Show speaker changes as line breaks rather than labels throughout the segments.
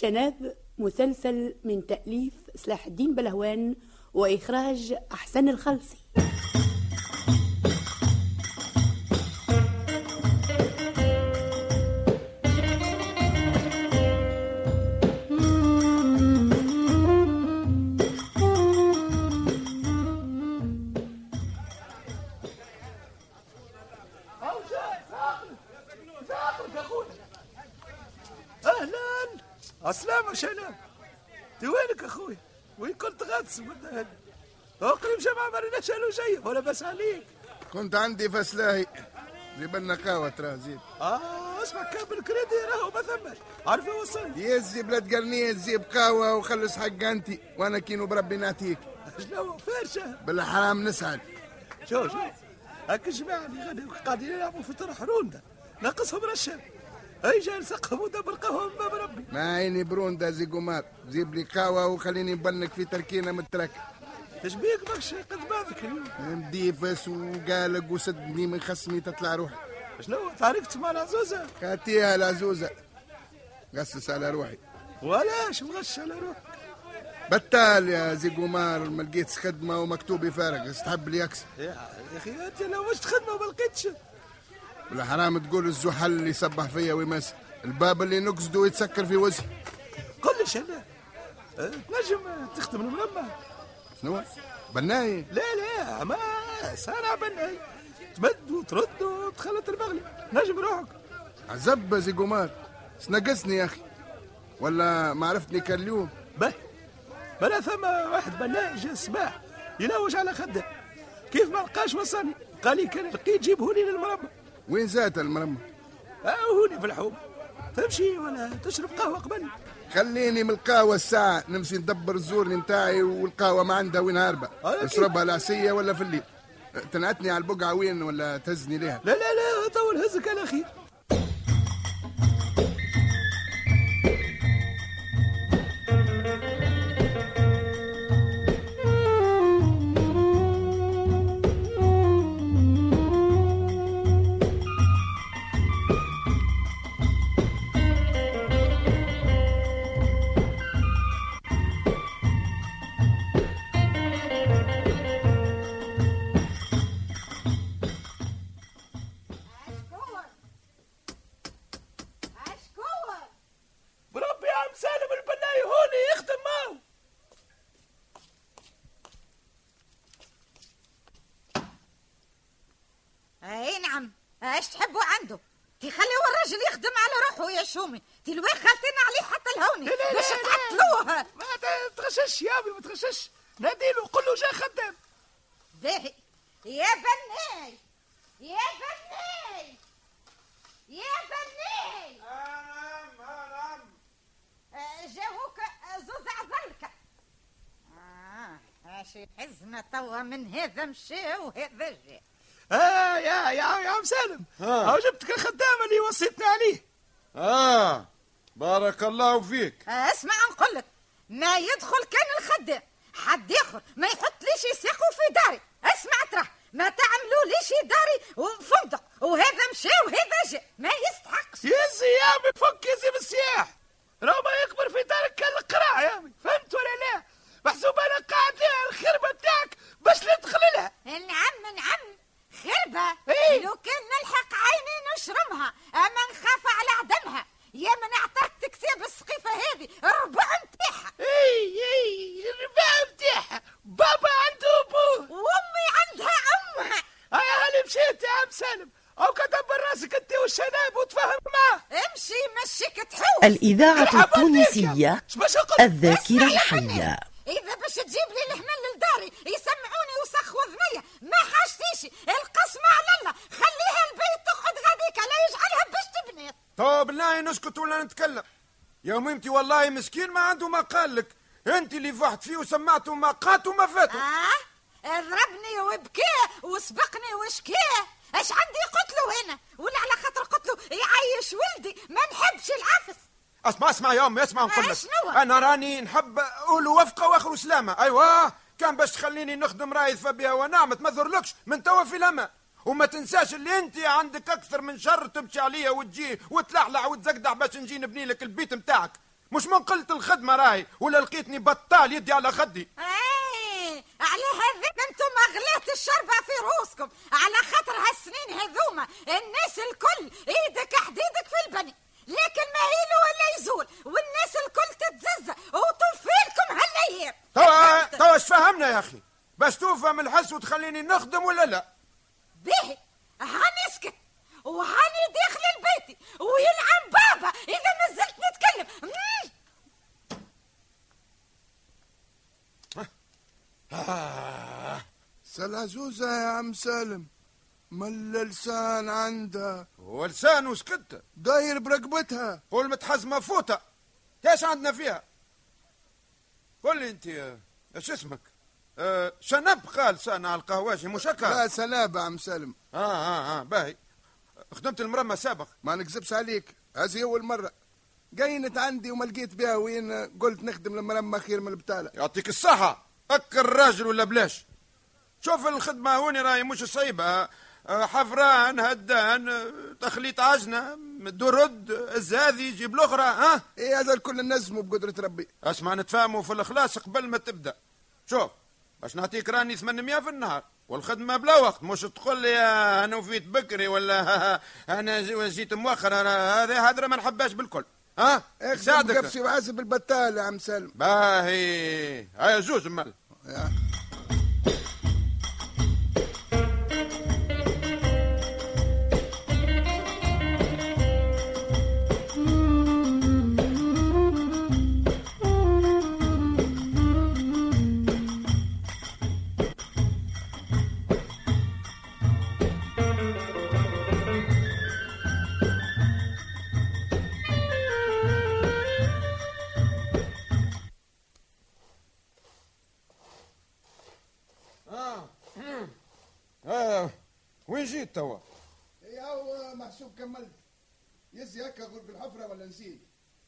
شناب مسلسل من تأليف سلاح الدين بلهوان وإخراج أحسن الخلصي.
جماعة ما ريناش له جاي ولا بس عليك.
كنت عندي فسلاهي جيب لنا قهوة ترى زيد.
آه اسمع كابل كريدي راهو ما ثمش عارف يوصلني
يزي بلاد قرنية تجيب قهوة وخلص حق أنتي. وأنا كينو بربي نعطيك
شنو؟ فرشة
بالحرام نسعد.
شو شو؟ هاك الجماعة اللي غادي قاعدين يلعبوا في طرح روندا. ناقصهم رشا. أي جاي نسقهم ودبر قهوة من باب ربي.
ما عيني بروندا زي قمار. جيب لي قهوة وخليني نبنك في تركينة مترك
إيش بيك ماكش قد بعضك. اليوم
مديفس وقالق وسدني من خصمي تطلع روحي.
شنو تعاركت مع العزوزة
خاتيها العزوزة قصص على روحي.
ولاش مغش على روحك؟
بتال يا زي قمار ما لقيتش خدمة ومكتوبي فارغ استحب لي اكسر
يا أخي أنت لو مش خدمة ما لقيتش.
ولا حرام تقول الزحل اللي يصبح فيا ويمس. الباب اللي نقصده يتسكر في وجهي
قل لي شنو؟ أه، تنجم تخدم المرمى.
شنو؟ بناي.
لا لا ما سارع بناي. تمد وترد وتخلط المغلي. نجم روحك.
عزب زي قمار. سنقصني يا أخي. ولا ما عرفتني كان اليوم.
به. بلا ثم واحد بناء جا الصباح. يلوج على خدة. كيف ما لقاش وصلني؟ قال لي كان لقيت جيبه لي للمرمى
وين زات المرمى
آه هوني في الحوم. تمشي ولا تشرب قهوة قبل.
خليني من القهوة الساعة نمشي ندبر الزور نتاعي والقهوة ما عندها وين هاربة.
أكيد.
أشربها العشية ولا في الليل. تنعتني على البقعة وين ولا تهزني ليها.
لا لا لا طول هزك على خير
ماشي حزنا توا من هذا مشى وهذا جاء
آه يا يا يا عم سالم. ها. جبتك الخدام اللي وصيتني عليه.
آه بارك الله فيك.
آه، اسمع نقول لك ما يدخل كان الخدام حد اخر ما يحط ليش يسيقوا في داري. اسمع ترى ما تعملوا ليش داري وفندق. وهذا مشى وهذا جاء ما يستحقش
يزي يا ابي فك يزي بالسياح. راه ما يكبر في دارك كان القراع يا فهمت ولا لا؟ محسوب أنا قاعد لها الخربة بتاعك باش ندخل لها
نعم نعم. خربة.
إيه؟
لو كان نلحق عيني نشرمها أما نخاف على عدمها. يا من أعطاك تكسيب السقيفة هذه الربع نتاعها.
اي اي الرباع بتاعها بابا عنده أبوه.
وأمي عندها أمها.
هيا هاني مشيت يا عم سالم؟ أو كدبر راسك أنت والشناب وتفهم معاه
امشي مشيك تحب
الإذاعة التونسية
شباش نقول
الذاكرة الحية
اذا باش تجيب لي الحمل لداري يسمعوني وسخوا ذنيا ما حاجتيش القسمة على الله خليها البيت تقعد غاديك لا يجعلها باش تبني
تو بالله نسكت ولا نتكلم. يا ميمتي والله مسكين ما عنده ما قال لك. انت اللي فحت فيه وسمعته ما قات وما فاتوا
آه؟ ضربني وبكيه وسبقني وشكيه اش عندي قتله هنا؟ ولا على خاطر قتله يعيش ولدي ما نحبش العفس.
اسمع اسمع يا أمي اسمع نقول لك؟ أنا راني نحب أقول وفقة وآخر سلامه أيوه كان باش تخليني نخدم رايد فبها ونعم تمثرلكش من توا في لما. وما تنساش اللي انت عندك أكثر من شر تمشي عليا وتجي وتلعلع وتزقدع باش نجي نبني لك البيت متاعك مش من قلت الخدمة راهي ولا لقيتني بطال يدي على خدي.
إيه على هذا أنتم أغليت الشربة في روسكم على خاطر هالسنين هذوما الناس الكل إيدك حديدك في البني. لكن ما يلو ولا يزول والناس الكل تتززى وتوفي لكم هالأيام.
توا توا فهمنا يا أخي؟ بس تفهم الحس وتخليني نخدم ولا لا؟
باهي هاني اسكت. وهاني داخل البيت. ويلعن بابا. إذا ما زلت نتكلم. مم.
سلازوزة يا عم سالم. مل لسان عندها؟
ولسان وسكت.
داير برقبتها.
قول متحزمة فوطه إيش عندنا فيها؟ قول لي أنت إيش اسمك؟ آه شنب قال سانا على القهواشي مش هكا
لا سلابة عم سالم.
آه آه آه باهي. خدمت المرمى سابق.
ما نكذبش عليك هذه أول مرة. قينت عندي وما لقيت بها وين قلت نخدم المرمى خير من البتالة.
يعطيك الصحة. أكل راجل ولا بلاش؟ شوف الخدمة هوني راهي مش صعيبة. آه، حفران هدان آه، تخليط عجنة درد الزاذي جيب الأخرى ها؟
إيه هذا الكل نزمه بقدرة ربي.
اسمع نتفاهموا في الإخلاص قبل ما تبدأ. شوف. باش نعطيك راني 800 في النهار. والخدمة بلا وقت. مش تقول لي أنا وفيت بكري ولا أنا جي- جيت مؤخر هذا هذا ما نحبهاش بالكل. ها؟ ساعدك
قبسي وحاسب البتالة يا عم سالم.
باهي. هيا زوز مال.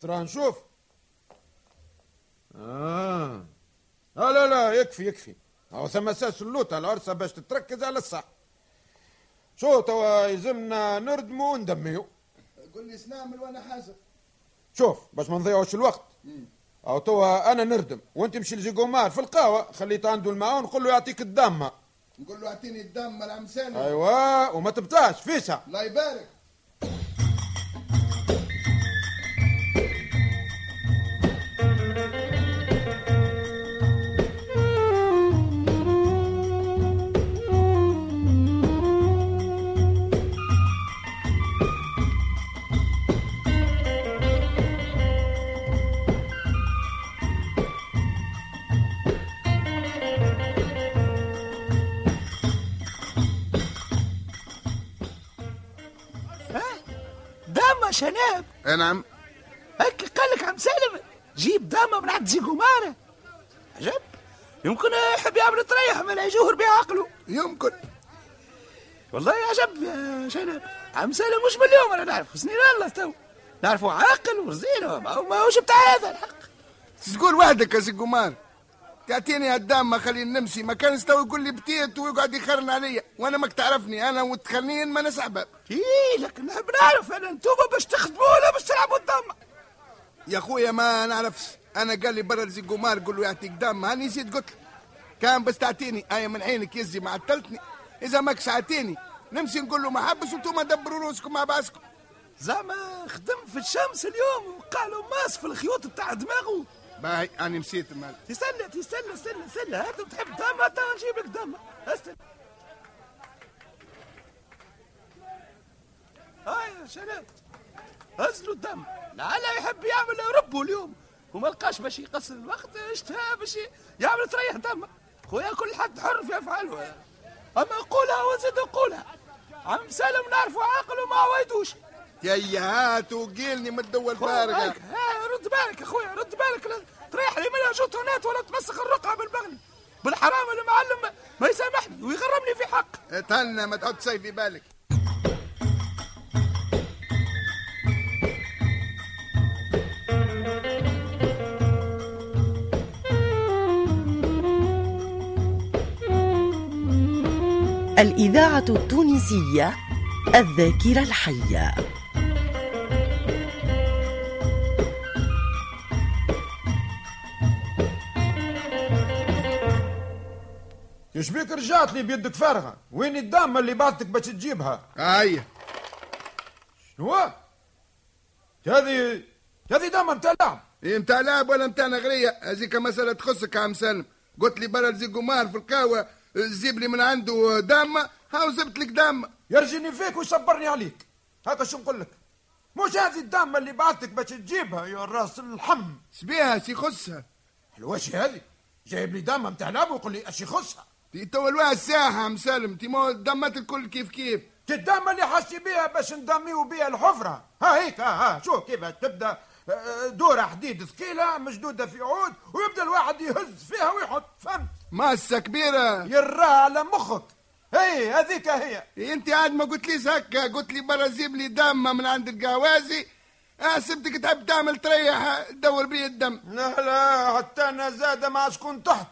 ترى نشوف. آه. آه لا لا يكفي يكفي. هو ثم أساس اللوطه العرسه باش تتركز على الصح. شو توا يلزمنا نردموا وندميو؟
قول لي سنعمل وأنا حاسب
شوف باش ما نضيعوش الوقت. أو توا أنا نردم وأنت مشي لزيقومار في القهوة خليت عنده الماء ونقول له يعطيك الدامه
نقول له أعطيني الدم العم سالم
أيوه وما تبتاش فيسع
الله يبارك.
شناب.
أي نعم.
هكا قال لك عم سالم جيب دامة من عند زيقومارة عجب. يمكن يحب يعمل تريح لا يجوهر بها عقله
يمكن.
والله عجب يا شنب عم سالم مش من اليوم أنا نعرف سنين الله تو. نعرفه عاقل ورزين ما هو- ما هوش بتاع هذا الحق.
تقول وحدك يا سي قمار تعطيني ما خليني نمشي. ما كان يستوي يقول لي بتيت ويقعد يخرن عليا وأنا ما تعرفني. أنا وتخنين ما نسحبب
إيه لكن نحب نعرف. أنا انتوما باش تخدموا ولا باش تلعبوا الدم.
يا خويا ما نعرفش. أنا قال لي برا زي قمار قول له يعطيك دم. هاني نسيت قلت له. كان بس تعطيني. أي من عينك يزي ما عطلتني. إذا ماكش عطيني. نمشي نقول له ما حبش وأنتم دبروا روسكم مع بعضكم
زعما خدم في الشمس اليوم وقالوا ماس في الخيوط بتاع دماغه.
باهي أنا نسيت مال
تستنى تستنى استنى استنى هات تحب دم هات نجيب لك دم. استنى هاي يا شباب هز له الدم. لا يحب يعمل ربه اليوم. وما لقاش باش يقصر الوقت اشتهى باش يعمل تريح دمه خويا كل حد حر في أفعاله. أما قولها وزيد قولها. عم سالم نعرفه عاقل وما عوايدوش
يا هات وقيلني من الدول فارغة.
ها رد بالك يا خويا رد بالك. لا تريح لي منها جوتونات ولا تمسخ الرقعة بالبغل. بالحرام المعلم ما يسامحني ويغرمني في حق.
تهنى ما تحط شيء في بالك.
الإذاعة التونسية الذاكرة الحية.
كيش بيك رجعت لي بيدك فارغة وين الدامة اللي بعتك باش تجيبها
هيا
شنو هذه هذه دامة متاع لعب
إيه متاع لعب ولا متاع نغرية هذيك مسألة تخصك يا عم سالم قلت لي برا زي قمار في القهوة زيب لي من عنده دامة هاو زبت لك دامة
يرجيني فيك ويصبرني عليك هكا شو نقول لك مش هذه الدامة اللي بعتك باش تجيبها يا راس الحم
سبيها سي خصها
واش هذه جايب لي دامة متاع لعب ويقول لي اش يخصها
تو الواحد سالم تي مو دمات الكل كيف كيف.
الدامة اللي حاسي بيها باش ندميو بيها الحفرة. ها هيك ها ها. شو كيف تبدأ. آه، دورة حديد ثقيلة مشدودة في عود ويبدأ الواحد يهز فيها ويحط. فهمت؟
ماسة كبيرة.
يراها على مخك. هي هذيك هي.
إيه أنت عاد ما قلت ليش هكا؟ قلت لي برا زيب لي دامة من عند القهوازي حسبتك تحب تعمل تريح تدور بي الدم.
لا لا حتى أنا زاد مع شكون تحت.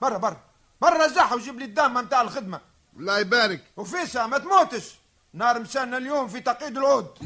برا برا. برا زح وجيب لي الدامة متاع الخدمة.
الله يبارك.
وفيسا ما تموتش. نار مسانا اليوم في تقييد العود.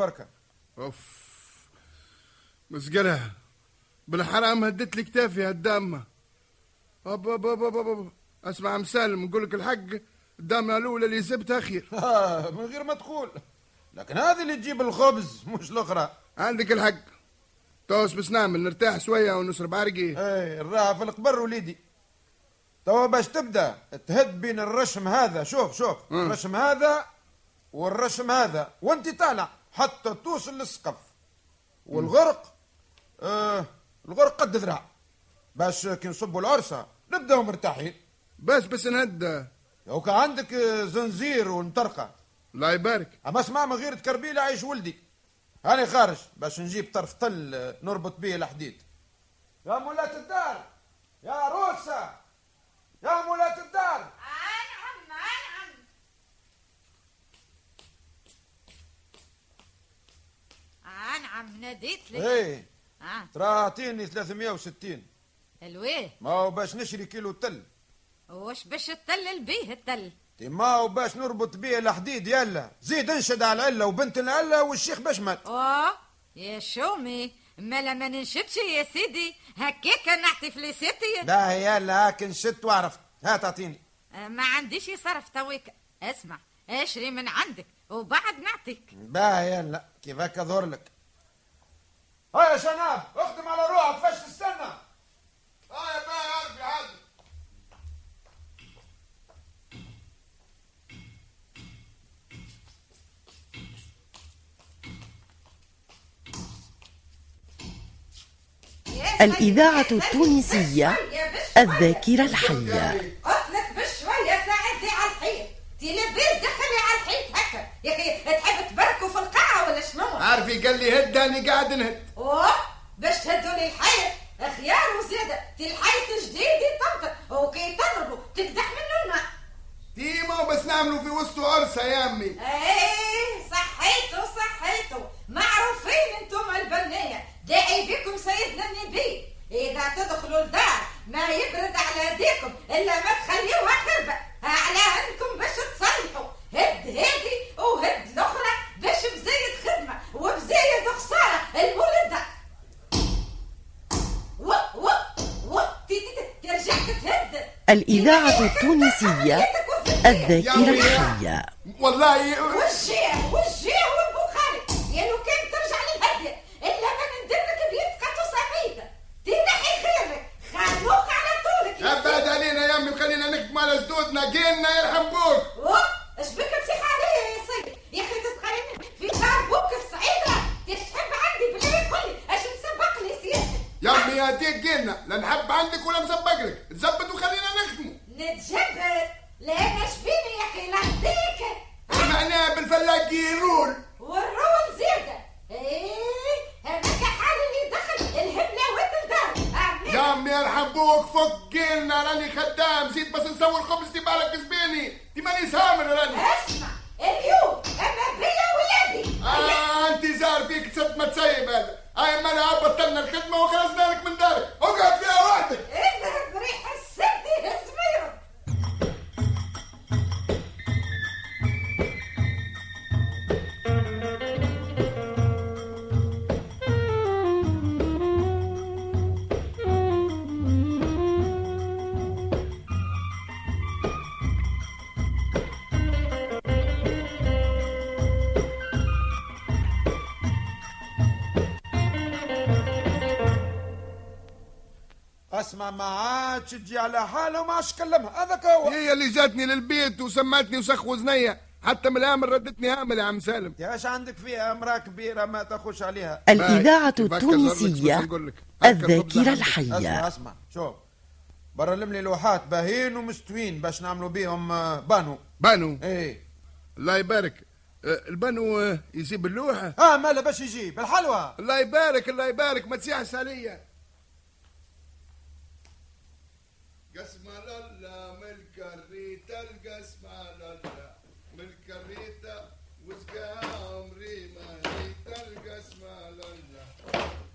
البركة.
أوف. مسقرة بالحرام هدت لي كتافي هالدامة أب أب أب أب أب. أسمع عم سالم نقول لك الحق الدامة الأولى اللي سبتها خير
آه من غير ما تقول. لكن هذه اللي تجيب الخبز مش الأخرى.
عندك الحق. توس بس نعمل نرتاح شوية ونشرب عرقي.
اي الراحة في القبر وليدي. توا باش تبدأ تهد بين الرشم هذا. شوف شوف.
مم.
الرشم هذا والرشم هذا وانت طالع. حتى توصل للسقف. والغرق آه الغرق قد ذراع باش كي نصبوا العرسة نبداو مرتاحين.
بس بس نهدى
لو كان عندك آه، زنزير ونطرقة
الله يبارك.
أما اسمع من غير تكربيلة عيش ولدي. هاني خارج باش نجيب طرف طل آه، نربط به الحديد. يا مولاة الدار يا روسة يا مولاة الدار.
انعم ناديت لك.
إيه
آه.
ترى اعطيني 360
الويه
ما هو باش نشري كيلو تل.
وش باش تتلل بيه التل؟
ما هو باش نربط به الحديد يلا. زيد انشد على العلة وبنت العلة والشيخ بشمت.
آه يا شومي. ما لما ننشدش يا سيدي. هكاك نعطي فليسيتي
لا يلا هاك نشدت وعرفت. هات اعطيني
آه، ما عنديش صرف تويك. اسمع اشري من عندك. وبعد نعطيك.
با يلا. كيف هكا ظهر لك؟ هيا يا شناب اخدم على روحك فاش تستنى.
آه يا باي عربي عادي
الإذاعة التونسية الذاكرة الحية.
قلت بشوية ساعدني على الحيط تي لاباس دخلي على الحيط يا أخي تحب تبركوا في القاعة ولا شنو؟
عارفي قال لي هد أنا قاعد نهد.
أوه باش تهدوا لي الحيط خيار وزيادة تي الحيط جديد يطبطب وكي تضربوا تقدح منه الماء.
تيما بس نعملوا في وسطه عرسة يا أمي.
إيه صحيتوا صحيتوا. معروفين أنتم البنية. داعي بكم سيدنا النبي. إذا تدخلوا الدار ما يبرد على ايديكم إلا ما تخليوها خربة. على انكم باش تصلحوا. وهد الاخرى باش بزايد خدمة وبزايد خسارة المولده و و و رجعت تهد.
الإذاعة التونسية الذاكرة الحية.
والله.
وجيه وجيه والبخاري. يا لو كان ترجع للهدي إلا ما ندير لك بيت بيدك تصعيد تنحي خيرك خلوك على طولك.
أبعد علينا يا أمي وخلينا نكتم على سدودنا قيلنا يرحم بوك.
يا
امي هديك جينا لا نحب عندك ولا مسبق لك. تزبط وخلينا نخدموا
نتجبر لا أنا شبيني يا أخي؟ لاهديك
معناها بالفلاق يرول.
والرول زيادة إيه هذاك حال اللي دخل. الهبلة والدار.
يا أمي يرحم بوك فك جينا راني خدام. زيد بس نسوي الخبز تي بالك زبيني. تي ماني سامر راني.
اسمع اليوم أما بيا
آه انت فيك تسد ما تسيب. هذا هاي ما بطلنا الخدمة وخرجنا لك من دارك. اقعد فيها وحدك.
اذهب بريح السد
ما عادش تجي على حاله وما عادش تكلمها هذاك هو.
هي اللي جاتني للبيت وسمعتني وسخ وزنية حتى من الأمر ردتني هامل يا عم سالم.
يا اش عندك فيها؟ أمرأة كبيرة ما تخش عليها.
أكثر خبز
الذاكرة
عندك.
أسمع شوف. برلم لي لوحات باهين ومستوين باش نعملوا بيهم آه، بانو.
بانو؟
إيه.
الله يبارك. آه، البانو آه، يجيب اللوحة؟
آه مالا باش يجي بالحلوى
الله يبارك الله يبارك. ما تسيحش عليا. قسم الله ملك الريتا القسم الله ملك الريتا وزقا عمري ما ريتا القسم الله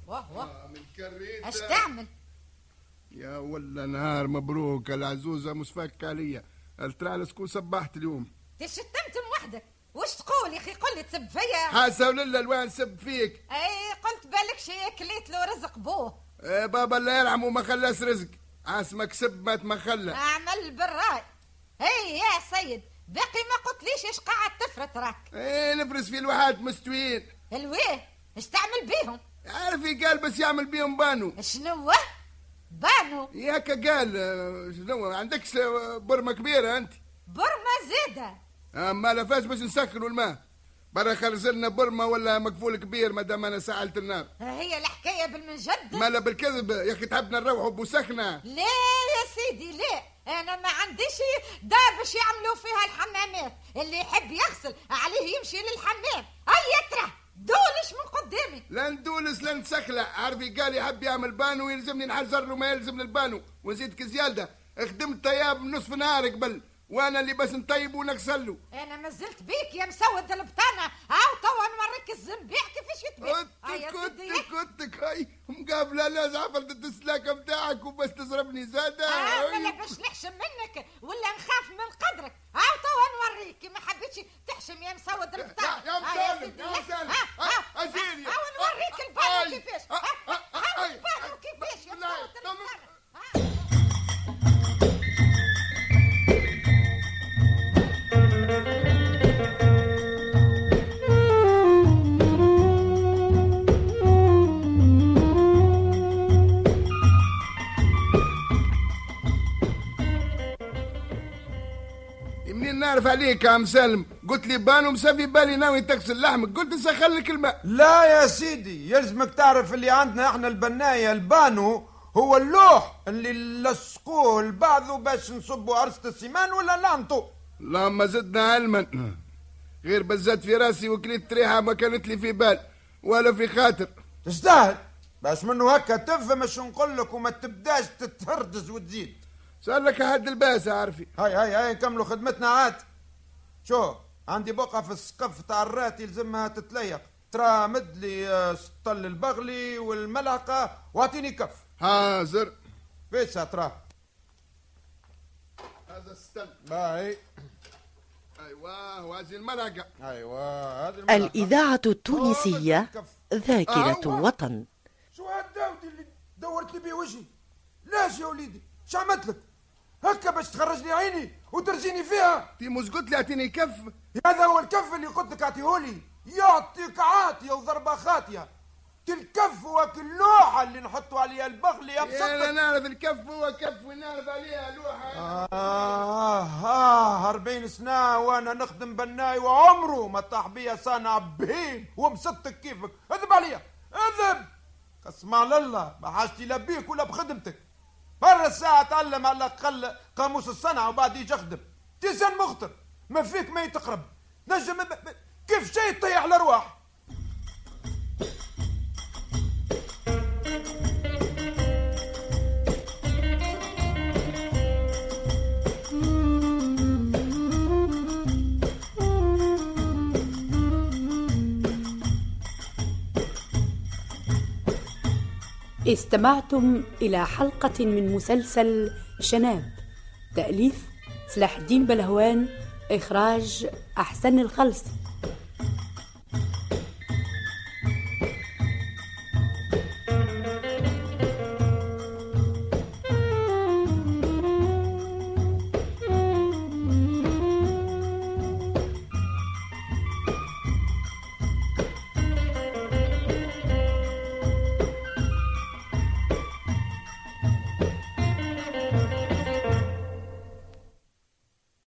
واه واه
ملك الريتا
اش تعمل؟
يا ولا نهار مبروك العزوزة مسفك عليا الترى شكون صبحت اليوم.
تشتمت من وحدك؟ وش تقول يا أخي؟ قل لي تسب فيا.
حاسة ولا الوان سب فيك.
اي قلت بالك شي كليت له رزق بوه.
إيه بابا الله يرحمه ما خلاش رزق. عاسمك سب ما تمخلى
اعمل بالراي. هي يا سيد باقي ما قلتليش إيش قاعد تفرط راك
إيه نفرس في الواحات مستويين
الويه إيش تعمل بيهم
عارف قال بس يعمل بيهم بانو.
شنو بانو.
ياك قال شنو عندكش آه، برمة كبيرة أنت.
برمة زيادة
أما لا فاش باش نسكروا الماء. برا خرج لنا برمة ولا مقفول كبير ما دام أنا سعلت النار.
هي الحكاية بالمنجد
ما لا بالكذب يا أخي تحبنا نروحوا بوسخنا
لا يا سيدي لا. أنا ما عنديش دار باش يعملوا فيها الحمامات. اللي يحب يغسل عليه يمشي للحمام. اي ترى دولش من قدامي.
لا ندولس لا نسخلة عارفي قال يحب يعمل بانو يلزمني نحزر له ما يلزم للبانو ونزيدك زيادة. خدمت طياب نصف نهار قبل وأنا اللي بس نطيب ونغسل له
أنا ما زلت بيك يا مسود البطانة. هاو توا نوريك الزنبيع كيفاش سيدي.
كنت كنت هاي مقابلة لا زعفرت السلاكة بتاعك وبس تضربني زادة.
آه. ولا باش نحشم منك. ولا نخاف من قدرك. هاو توا نوريك. ما حبيتش تحشم يا مسود البطانة.
يا مسالم
سيدي.
يا مسالم
ها، ها،
ها،
ها،. هاو نوريك. البانو كيفاش. ها،
ها،
هاو. البانو كيفاش يا مسود
البطانة. نعرف عليك يا عم سالم. قلت لي بانو مسافي بالي ناوي تغسل لحمك قلت نسخن لك الماء
لا يا سيدي يلزمك تعرف اللي عندنا إحنا البناية. البانو هو اللوح اللي لصقوه لبعضه باش نصبوا عرسة السيمان ولا لانطو
اللهم زدنا علما. غير بزات في راسي وكليت ريحة ما كانت لي في بال ولا في خاطر.
تستاهل. باش منه هكا تفهم اش نقول لك وما تبداش تتهردز وتزيد.
صار لك حد الباس عارفي.
هاي هاي هاي نكملوا خدمتنا عاد. شو عندي بقعة في السقف تاع الرات يلزمها تتليق. ترى مد لي آه، سطل البغلي والملعقة واعطيني كف.
حاضر.
فيسها ترى
هذا الستن
باي
أيوه وهذه الملعقة.
أيوه هذه الملعقة.
الإذاعة التونسية ذاكرة
أيوة.
وطن.
شو هالداودي اللي دورت لي بيه وجهي ليش يا وليدي شو عملت لك؟ هكا باش تخرج لي عيني وترجيني فيها.
تيموس قلت لي اعطيني كف.
هذا هو الكف اللي قلت لك اعطيهولي يعطيك عاطيه وضربه خاطيه الكف هو اللوحه اللي نحطوا عليها البغل يا
أنا
بسطك
نعرف الكف هو كف ونعرف عليها لوحه
آه آه 40 سنة وأنا نخدم بناي وعمره ما طاح بيا صانع بهيم ومسطك كيفك. اذب عليا اذب قسم على الله ما حاجتي لا بيك ولا بخدمتك. برا الساعة تعلم على الأقل قاموس الصنعة وبعد يجي اخدم تيسان مخطر. ما فيك ما يتقرب. نجم كيف شيء يطيح الأرواح
استمعتم إلى حلقة من مسلسل شناب تأليف سلاح الدين بلهوان إخراج أحسن الخلصي